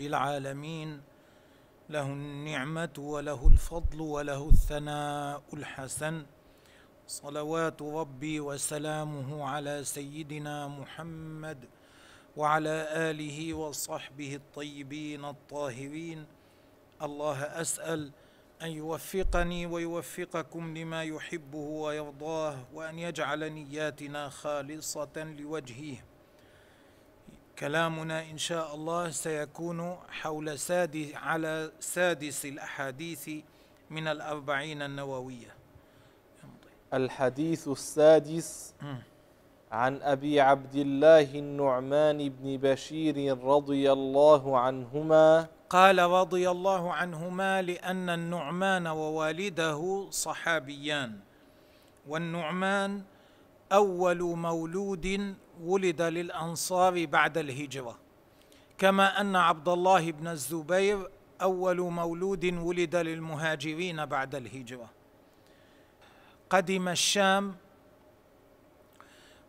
رب العالمين. له النعمة وله الفضل وله الثناء الحسن. صلوات ربي وسلامه على سيدنا محمد وعلى آله وصحبه الطيبين الطاهرين. الله أسأل أن يوفقني ويوفقكم لما يحبه ويرضاه وأن يجعل نياتنا خالصة لوجهه. كلامنا إن شاء الله سيكون حول سادس على سادس الأحاديث من الأربعين النووية. الحديث السادس عن أبي عبد الله النعمان بن بشير رضي الله عنهما. قال رضي الله عنهما لأن النعمان ووالده صحابيان والنعمان أول مولود ولد للأنصار بعد الهجرة. كما أن عبد الله بن الزبير أول مولود ولد للمهاجرين بعد الهجرة. قدم الشام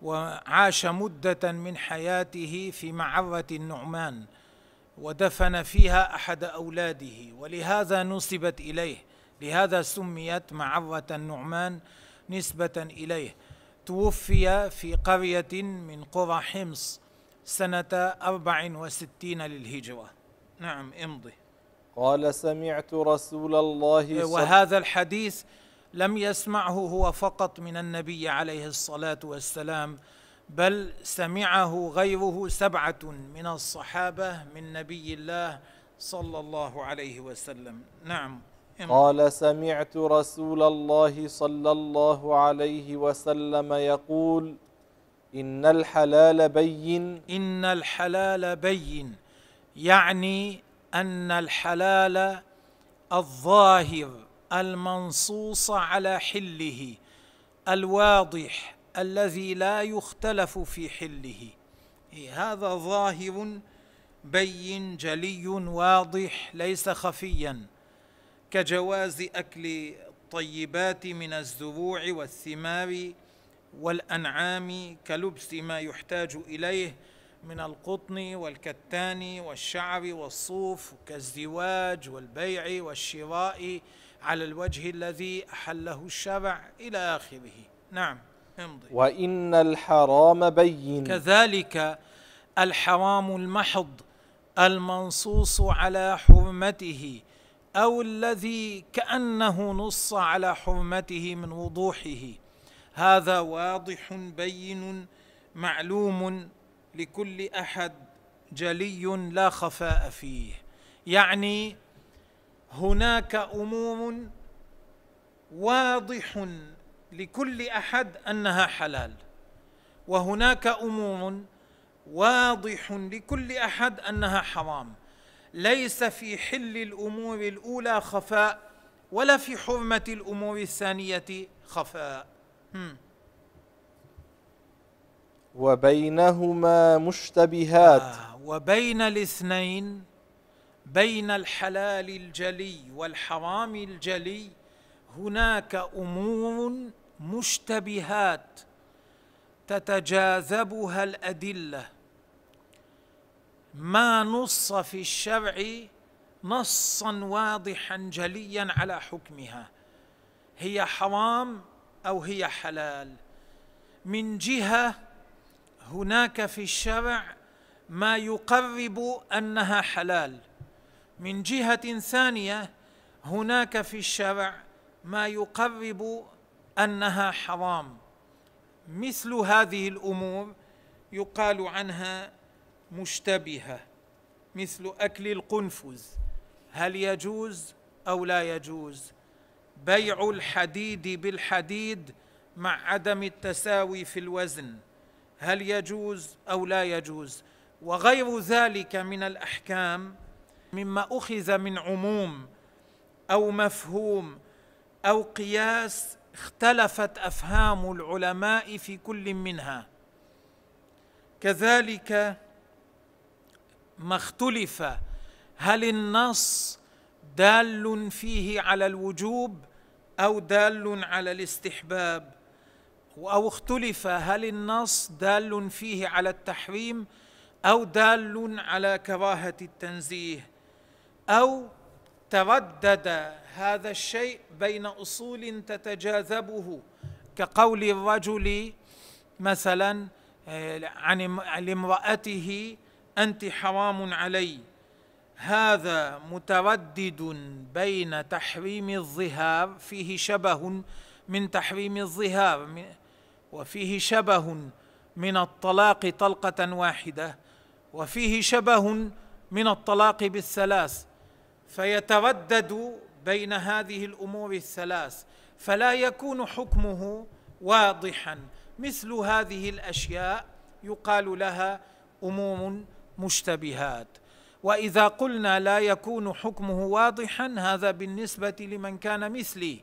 وعاش مدة من حياته في معرة النعمان ودفن فيها أحد أولاده ولهذا نسبت إليه. لهذا سميت معرة النعمان نسبة إليه. توفي في قرية من قرى حمص سنة أربع وستين للهجرة. نعم امضي. قال سمعت رسول الله وهذا الحديث لم يسمعه هو فقط من النبي عليه الصلاة والسلام بل سمعه غيره سبعة من الصحابة من نبي الله صلى الله عليه وسلم. نعم. قال سمعت رسول الله صلى الله عليه وسلم يقول إن الحلال بين. إن الحلال بين. يعني أن الحلال الظاهر المنصوص على حله الواضح الذي لا يختلف في حله. هذا ظاهر بين جلي واضح ليس خفيا. كجواز أكل الطيبات من الزروع والثمار والأنعام كلبس ما يحتاج إليه من القطن والكتان والشعر والصوف كالزواج والبيع والشراء على الوجه الذي أحله الشرع إلى آخره. نعم امضي. وإن الحرام بين. كذلك الحرام المحض المنصوص على حرمته أو الذي كأنه نص على حرمته من وضوحه. هذا واضح بين معلوم لكل أحد جلي لا خفاء فيه. يعني هناك امور واضح لكل أحد أنها حلال. وهناك امور واضح لكل أحد أنها حرام. ليس في حل الأمور الأولى خفاء ولا في حرمة الأمور الثانية خفاء. هم. وبينهما مشتبهات. آه وبين الاثنين بين الحلال الجلي والحرام الجلي هناك أمور مشتبهات تتجاذبها الأدلة. ما نص في الشرع نصا واضحا جليا على حكمها. هي حرام أو هي حلال؟ من جهة هناك في الشرع ما يقرب أنها حلال. من جهة ثانية هناك في الشرع ما يقرب أنها حرام. مثل هذه الأمور يقال عنها مشتبهة مثل أكل القنفذ. هل يجوز أو لا يجوز بيع الحديد بالحديد مع عدم التساوي في الوزن؟ هل يجوز أو لا يجوز؟ وغير ذلك من الأحكام مما أخذ من عموم أو مفهوم أو قياس اختلفت أفهام العلماء في كل منها. كذلك ما اختلف هل النص دال فيه على الوجوب أو دال على الاستحباب؟ أو اختلف هل النص دال فيه على التحريم أو دال على كراهة التنزيه؟ أو تردد هذا الشيء بين أصول تتجاذبه كقول الرجل مثلا آه، عن لامراته أنت حرام علي. هذا متردد بين تحريم الظهار فيه شبه من تحريم الظهار وفيه شبه من الطلاق طلقة واحدة وفيه شبه من الطلاق بالثلاث. فيتردد بين هذه الأمور الثلاث. فلا يكون حكمه واضحا. مثل هذه الأشياء يقال لها امور مشتبهات. وإذا قلنا لا يكون حكمه واضحا هذا بالنسبة لمن كان مثلي.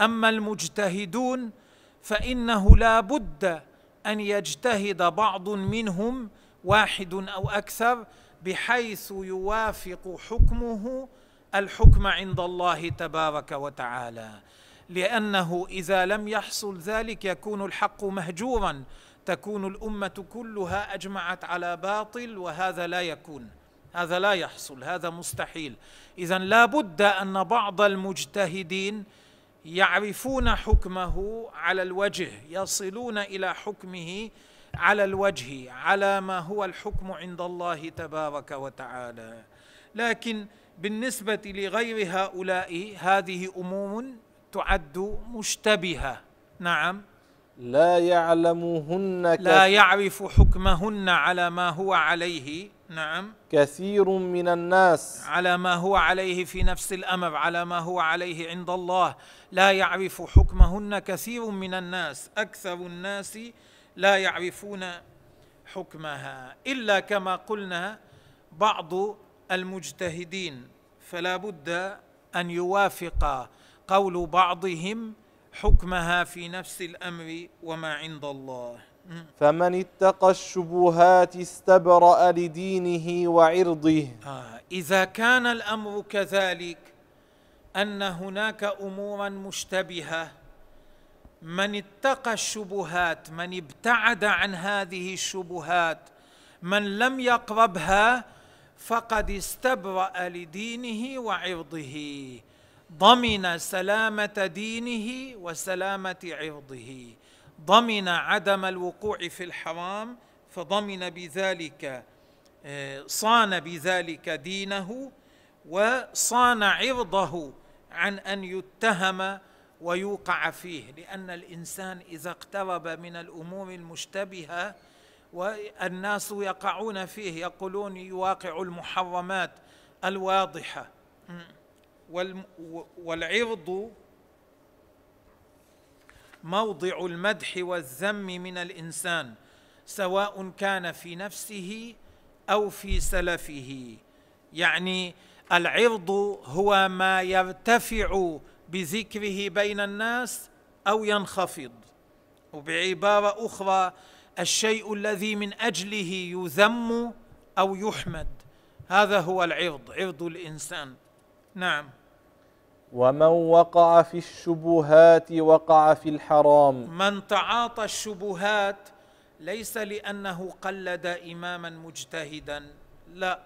أما المجتهدون فإنه لا بد أن يجتهد بعض منهم واحد أو أكثر بحيث يوافق حكمه الحكم عند الله تبارك وتعالى. لأنه إذا لم يحصل ذلك يكون الحق مهجورا. تكون الأمة كلها أجمعت على باطل وهذا لا يكون. هذا لا يحصل هذا مستحيل. اذا لا بد أن بعض المجتهدين يعرفون حكمه على الوجه يصلون إلى حكمه على الوجه على ما هو الحكم عند الله تبارك وتعالى. لكن بالنسبة لغير هؤلاء هذه امور تعد مشتبهة. نعم. لا يعلمهن لا يعرف حكمهن على ما هو عليه. نعم. كثير من الناس. على ما هو عليه في نفس الأمر على ما هو عليه عند الله. لا يعرف حكمهن كثير من الناس. أكثر الناس لا يعرفون حكمها. إلا كما قلنا بعض المجتهدين. فلا بد أن يوافق قول بعضهم حكمها في نفس الأمر وما عند الله. فمن اتقى الشبهات استبرأ لدينه وعرضه. آه إذا كان الأمر كذلك أن هناك أمورا مشتبهة من اتقى الشبهات من ابتعد عن هذه الشبهات من لم يقربها فقد استبرأ لدينه وعرضه. ضمن سلامة دينه وسلامة عرضه. ضمن عدم الوقوع في الحرام فضمن بذلك آه، صان بذلك دينه وصان عرضه عن أن يتهم ويوقع فيه. لأن الإنسان إذا اقترب من الأمور المشتبهة والناس يقعون فيه يقولون يواقع المحرمات الواضحة. والعرض موضع المدح والذم من الإنسان سواء كان في نفسه أو في سلفه. يعني العرض هو ما يرتفع بذكره بين الناس أو ينخفض. وبعبارة أخرى الشيء الذي من أجله يذم أو يحمد. هذا هو العرض عرض الإنسان. نعم. ومن وقع في الشبهات وقع في الحرام من تعاطى الشبهات ليس لأنه قلد اماما مجتهدا لا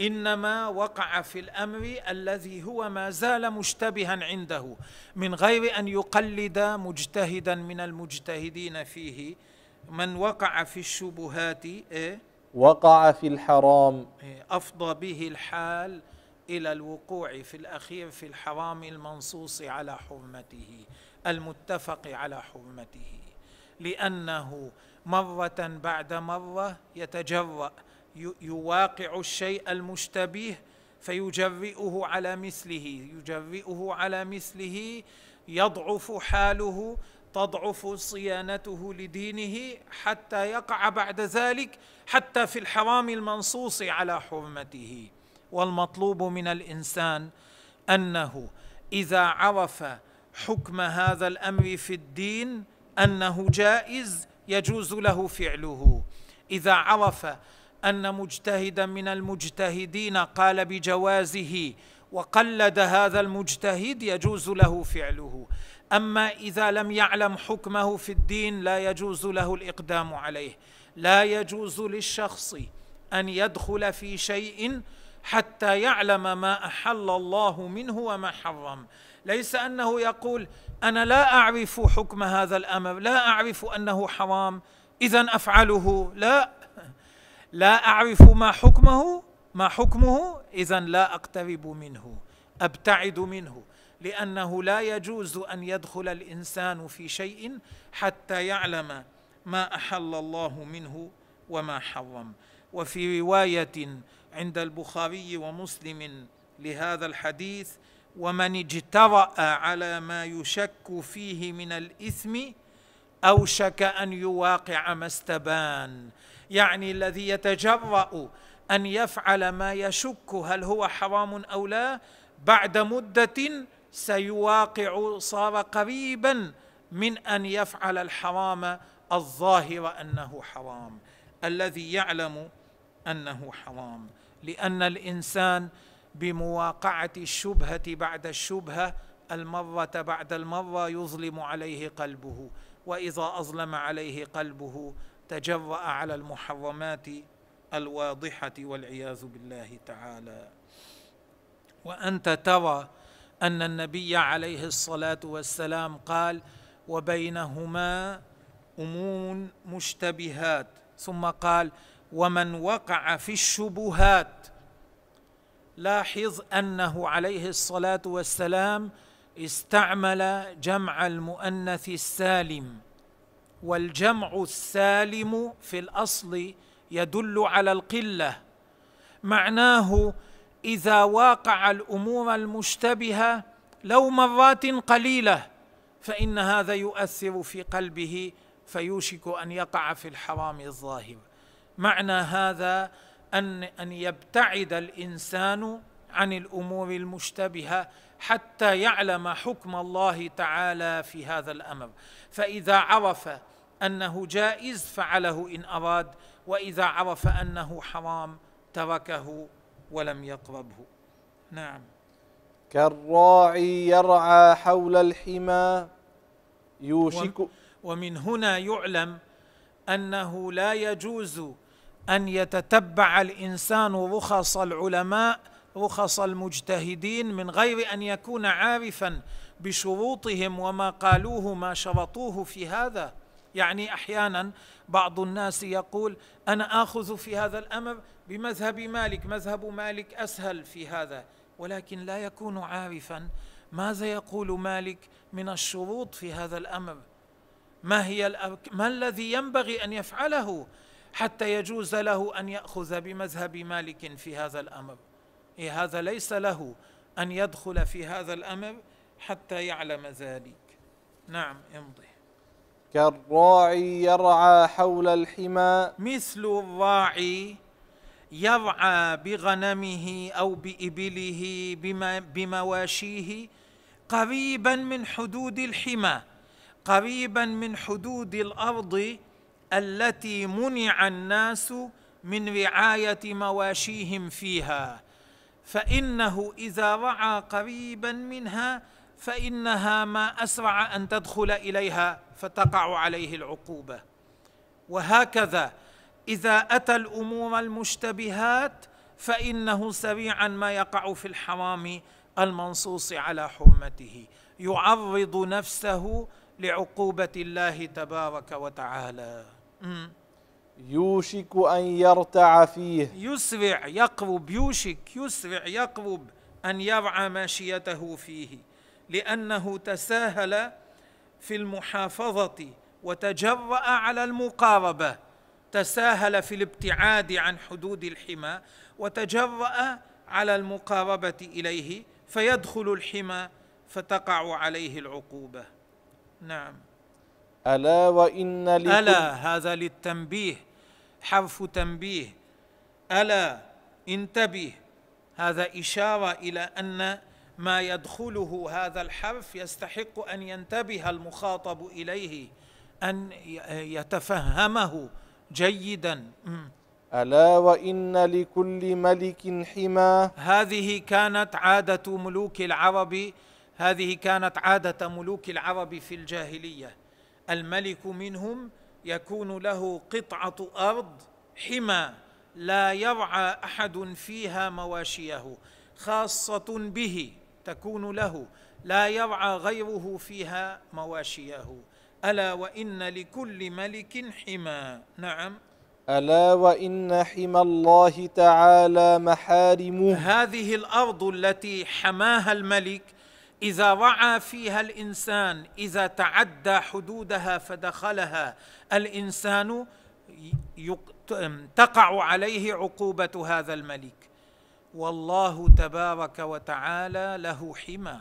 إنما وقع في الأمر الذي هو ما زال مشتبها عنده من غير أن يقلد مجتهدا من المجتهدين فيه من وقع في الشبهات إيه؟ وقع في الحرام إيه؟ أفضى به الحال إلى الوقوع في الأخير في الحرام المنصوص على حرمته المتفق على حرمته. لأنه مرة بعد مرة يتجرأ يواقع الشيء المشتبه فيجرئه على مثله يجرئه على مثله يضعف حاله تضعف صيانته لدينه حتى يقع بعد ذلك حتى في الحرام المنصوص على حرمته. والمطلوب من الإنسان أنه إذا عرف حكم هذا الأمر في الدين أنه جائز يجوز له فعله. إذا عرف أن مجتهدا من المجتهدين قال بجوازه وقلد هذا المجتهد يجوز له فعله. أما إذا لم يعلم حكمه في الدين لا يجوز له الإقدام عليه. لا يجوز للشخص أن يدخل في شيء حتى يعلم ما أحل الله منه وما حرم. ليس أنه يقول أنا لا أعرف حكم هذا الأمر لا أعرف أنه حرام. اذا أفعله. لا لا أعرف ما حكمه ما حكمه. اذا لا أقترب منه أبتعد منه لأنه لا يجوز أن يدخل الإنسان في شيء حتى يعلم ما أحل الله منه وما حرم. وفي رواية عند البخاري ومسلم لهذا الحديث ومن اجترأ على ما يشك فيه من الإثم أوشك أن يواقع ما استبان. يعني الذي يتجرأ أن يفعل ما يشك هل هو حرام أو لا بعد مدة سيواقع صار قريبا من أن يفعل الحرام الظاهر أنه حرام. الذي يعلم انه حرام لأن الإنسان بمواقعة الشبهة بعد الشبهة المرة بعد المرة يظلم عليه قلبه وإذا أظلم عليه قلبه تجرأ على المحرمات الواضحة والعياذ بالله تعالى. وأنت ترى أن النبي عليه الصلاة والسلام قال وبينهما أمور مشتبهات. ثم قال ومن وقع في الشبهات لاحظ أنه عليه الصلاة والسلام استعمل جمع المؤنث السالم والجمع السالم في الأصل يدل على القلة. معناه إذا واقع الأمور المشتبهة لو مرات قليلة فإن هذا يؤثر في قلبه فيوشك أن يقع في الحرام الظاهر. معنى هذا أن أن يبتعد الإنسان عن الأمور المشتبهة حتى يعلم حكم الله تعالى في هذا الأمر. فإذا عرف أنه جائز فعله إن أراد وإذا عرف أنه حرام تركه ولم يقربه. نعم. كالراعي يرعى حول الحمى يوشك ومن هنا يعلم أنه لا يجوز أن يتتبع الإنسان رخص العلماء رخص المجتهدين من غير أن يكون عارفا بشروطهم وما قالوه ما شرطوه في هذا يعني أحيانا بعض الناس يقول أنا آخذ في هذا الأمر بمذهب مالك مذهب مالك أسهل في هذا ولكن لا يكون عارفا ماذا يقول مالك من الشروط في هذا الأمر ما هي. ما الذي ينبغي أن يفعله حتى يجوز له أن يأخذ بمذهب مالك في هذا الأمر. إيه هذا ليس له أن يدخل في هذا الأمر حتى يعلم ذلك. نعم امضي. كالراعي يرعى حول الحمى. مثل الراعي يرعى بغنمه أو بإبله بما بمواشيه قريبا من حدود الحمى قريبا من حدود الأرض التي منع الناس من رعاية مواشيهم فيها. فإنه إذا رعى قريبا منها فإنها ما أسرع أن تدخل إليها فتقع عليه العقوبة. وهكذا إذا أتى الأمور المشتبهات فإنه سريعا ما يقع في الحرام المنصوص على حرمته. يعرض نفسه لعقوبة الله تبارك وتعالى. يوشك أن يرتع فيه. يسرع يقرب يوشك يسرع يقرب أن يرعى ماشيته فيه لأنه تساهل في المحافظة وتجرأ على المقاربة. تساهل في الابتعاد عن حدود الحمى وتجرأ على المقاربة إليه فيدخل الحمى فتقع عليه العقوبة. نعم. ألا وإن لكل ألا هذا للتنبيه حرف تنبيه. ألا انتبه. هذا إشارة إلى أن ما يدخله هذا الحرف يستحق أن ينتبه المخاطب إليه أن يتفهمه جيدا. ألا وإن لكل ملك حمى. هذه كانت عادة ملوك العرب هذه كانت عادة ملوك العرب في الجاهلية. الملك منهم يكون له قطعة أرض حمى لا يرعى أحد فيها مواشيه خاصة به تكون له لا يرعى غيره فيها مواشيه. ألا وإن لكل ملك حمى. نعم. ألا وإن حمى الله تعالى محارمه. هذه الأرض التي حماها الملك إذا رعى فيها الإنسان إذا تعدى حدودها فدخلها الإنسان تقع عليه عقوبة هذا الملك. والله تبارك وتعالى له حمى.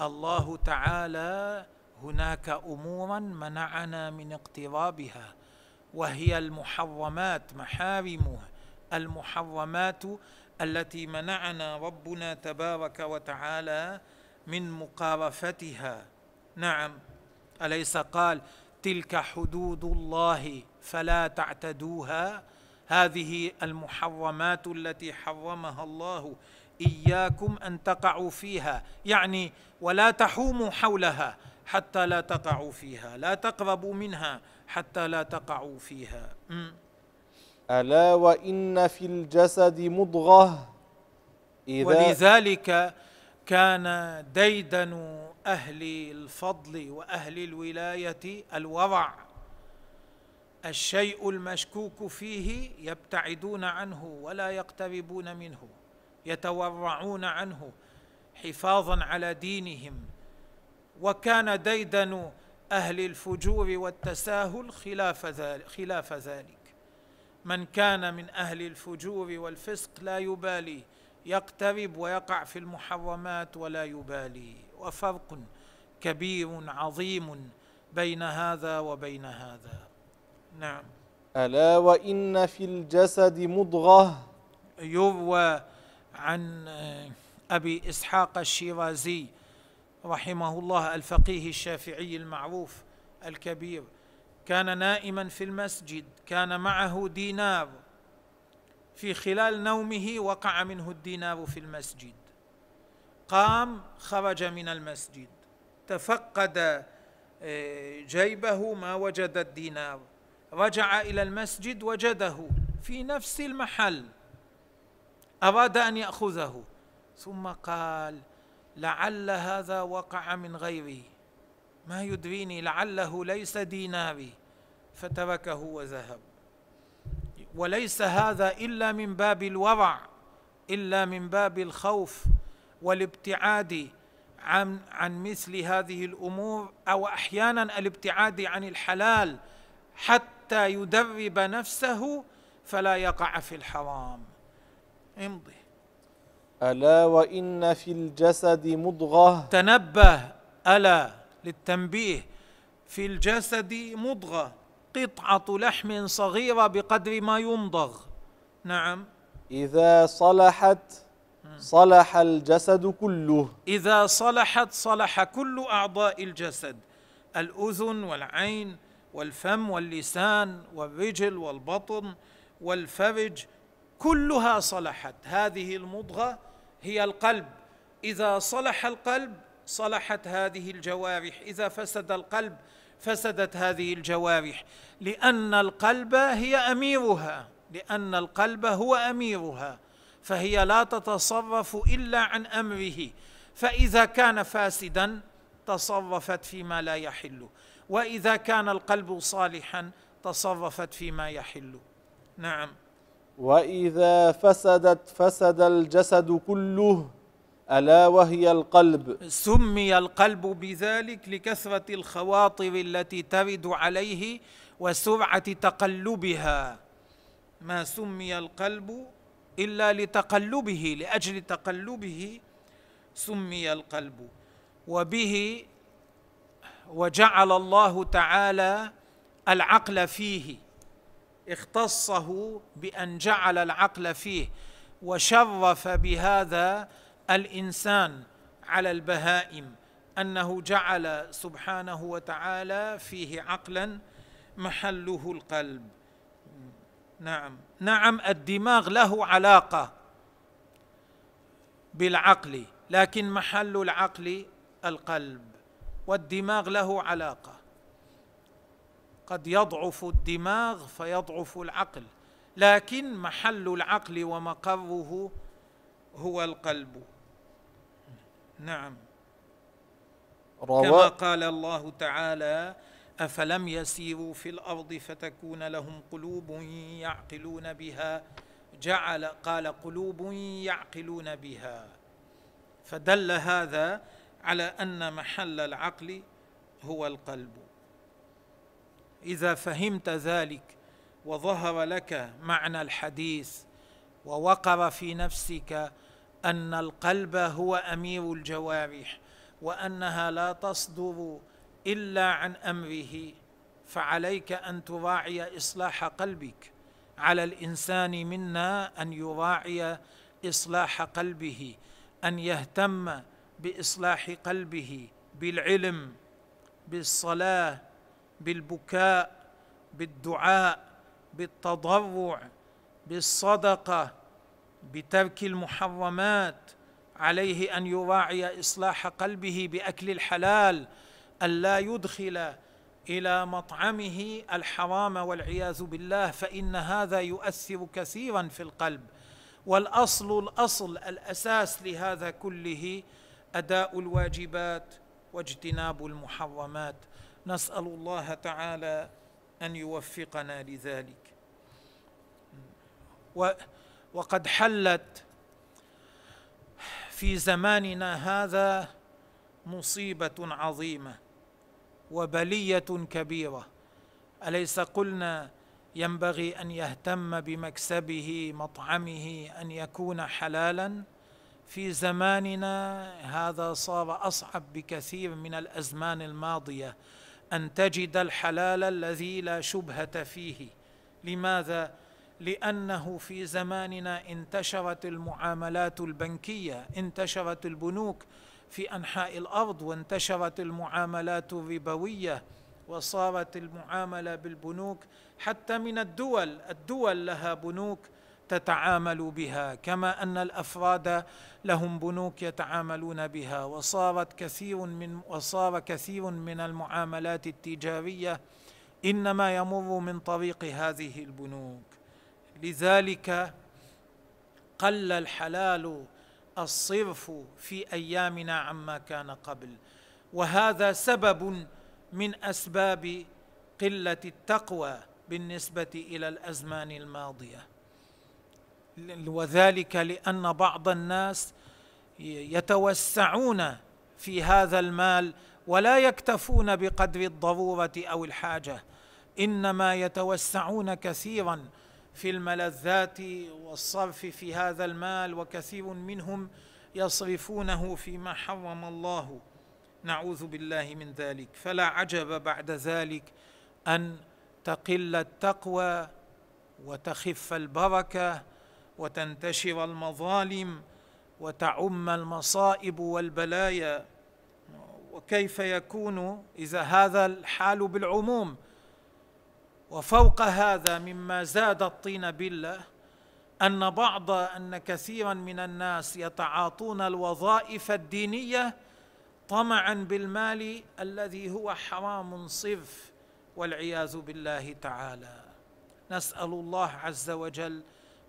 الله تعالى هناك امورا منعنا من اقترابها وهي المحرمات محارمه المحرمات التي منعنا ربنا تبارك وتعالى من مقارفتها نعم. أليس قال تلك حدود الله فلا تعتدوها؟ هذه المحرمات التي حرمها الله إياكم أن تقعوا فيها. يعني ولا تحوموا حولها حتى لا تقعوا فيها. لا تقربوا منها حتى لا تقعوا فيها. ألا وإن في الجسد مضغة؟ إذا ولذلك كان ديدن أهل الفضل وأهل الولاية الورع الشيء المشكوك فيه يبتعدون عنه ولا يقتربون منه يتورعون عنه حفاظا على دينهم. وكان ديدن أهل الفجور والتساهل خلاف ذلك, خلاف ذلك. من كان من أهل الفجور والفسق لا يبالي. يقترب ويقع في المحرمات ولا يبالي. وفرق كبير عظيم بين هذا وبين هذا. نعم. ألا وإن في الجسد مضغة؟ يروى عن أبي إسحاق الشيرازي رحمه الله الفقيه الشافعي المعروف الكبير. كان نائما في المسجد كان معه دينار. في خلال نومه وقع منه الدينار في المسجد. قام خرج من المسجد. تفقد آه، جيبه ما وجد الدينار. رجع إلى المسجد وجده في نفس المحل. أراد أن يأخذه. ثم قال لعل هذا وقع من غيري. ما يدريني لعله ليس ديناري. فتركه وذهب. وليس هذا إلا من باب الورع إلا من باب الخوف والابتعاد عن عن مثل هذه الأمور أو أحيانا الابتعاد عن الحلال حتى يدرب نفسه فلا يقع في الحرام. امضي. ألا وإن في الجسد مضغة. تنبه ألا للتنبيه في الجسد مضغة. قطعة لحم صغيرة بقدر ما يمضغ نعم. إذا صلحت صلح الجسد كله. إذا صلحت صلح كل أعضاء الجسد. الأذن والعين والفم واللسان والرجل والبطن والفرج كلها صلحت. هذه المضغة هي القلب. إذا صلح القلب صلحت هذه الجوارح. إذا فسد القلب فسدت هذه الجوارح لأن القلب هي أميرها لأن القلب هو أميرها فهي لا تتصرف إلا عن أمره. فإذا كان فاسدا تصرفت فيما لا يحل وإذا كان القلب صالحا تصرفت فيما يحل. نعم. وإذا فسدت فسد الجسد كله ألا وهي القلب؟ سمي القلب بذلك لكثرة الخواطر التي ترد عليه وسرعة تقلبها. ما سمي القلب إلا لتقلبه لأجل تقلبه سمي القلب. وبه وجعل الله تعالى العقل فيه. اختصه بأن جعل العقل فيه وشرف بهذا الإنسان على البهائم أنه جعل سبحانه وتعالى فيه عقلا محله القلب. نعم. نعم الدماغ له علاقة بالعقل لكن محل العقل القلب والدماغ له علاقة. قد يضعف الدماغ فيضعف العقل لكن محل العقل ومقره هو القلب. نعم. كما قال الله تعالى أفلم يسيروا في الأرض فتكون لهم قلوب يعقلون بها. جعل قال قلوب يعقلون بها. فدل هذا على أن محل العقل هو القلب. إذا فهمت ذلك وظهر لك معنى الحديث ووقر في نفسك أن القلب هو أمير الجوارح وأنها لا تصدر إلا عن أمره. فعليك أن تراعي إصلاح قلبك. على الإنسان منا أن يراعي إصلاح قلبه أن يهتم بإصلاح قلبه بالعلم بالصلاة بالبكاء بالدعاء بالتضرع بالصدقة. بترك المحرمات عليه أن يراعي إصلاح قلبه بأكل الحلال الا يدخل إلى مطعمه الحرام والعياذ بالله فإن هذا يؤثر كثيرا في القلب. والأصل الأصل الأساس لهذا كله أداء الواجبات واجتناب المحرمات. نسأل الله تعالى أن يوفقنا لذلك. وقد حلت في زماننا هذا مصيبة عظيمة وبلية كبيرة. أليس قلنا ينبغي أن يهتم بمكسبه مطعمه أن يكون حلالا؟ في زماننا هذا صار أصعب بكثير من الأزمان الماضية. أن تجد الحلال الذي لا شبهة فيه. لماذا؟ لأنه في زماننا انتشرت المعاملات البنكية انتشرت البنوك في أنحاء الأرض وانتشرت المعاملات الربوية وصارت المعاملة بالبنوك حتى من الدول. الدول لها بنوك تتعامل بها كما أن الأفراد لهم بنوك يتعاملون بها. وصارت كثير من وصار كثير من المعاملات التجارية إنما يمر من طريق هذه البنوك. لذلك قل الحلال الصرف في أيامنا عما كان قبل. وهذا سبب من أسباب قلة التقوى بالنسبة إلى الأزمان الماضية. وذلك لأن بعض الناس يتوسعون في هذا المال ولا يكتفون بقدر الضرورة أو الحاجة إنما يتوسعون كثيرا في الملذات والصرف في هذا المال وكثير منهم يصرفونه فيما حرم الله. نعوذ بالله من ذلك. فلا عجب بعد ذلك أن تقل التقوى وتخف البركة وتنتشر المظالم وتعم المصائب والبلايا. وكيف يكون إذا هذا الحال بالعموم؟ وفوق هذا مما زاد الطين بله أن بعض أن كثيرا من الناس يتعاطون الوظائف الدينية طمعا بالمال الذي هو حرام صرف والعياذ بالله تعالى. نسأل الله عز وجل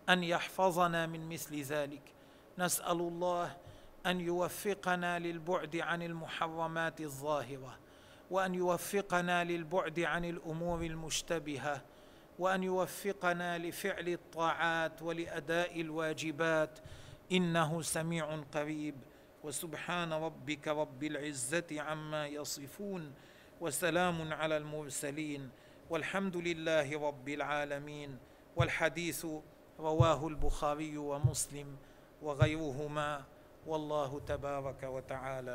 أن يحفظنا من مثل ذلك. نسأل الله أن يوفقنا للبعد عن المحرمات الظاهرة. وأن يوفقنا للبعد عن الأمور المشتبهة وأن يوفقنا لفعل الطاعات ولأداء الواجبات. إنه سميع قريب. وسبحان ربك رب العزة عما يصفون. وسلام على المرسلين. والحمد لله رب العالمين. والحديث رواه البخاري ومسلم وغيرهما. والله تبارك وتعالى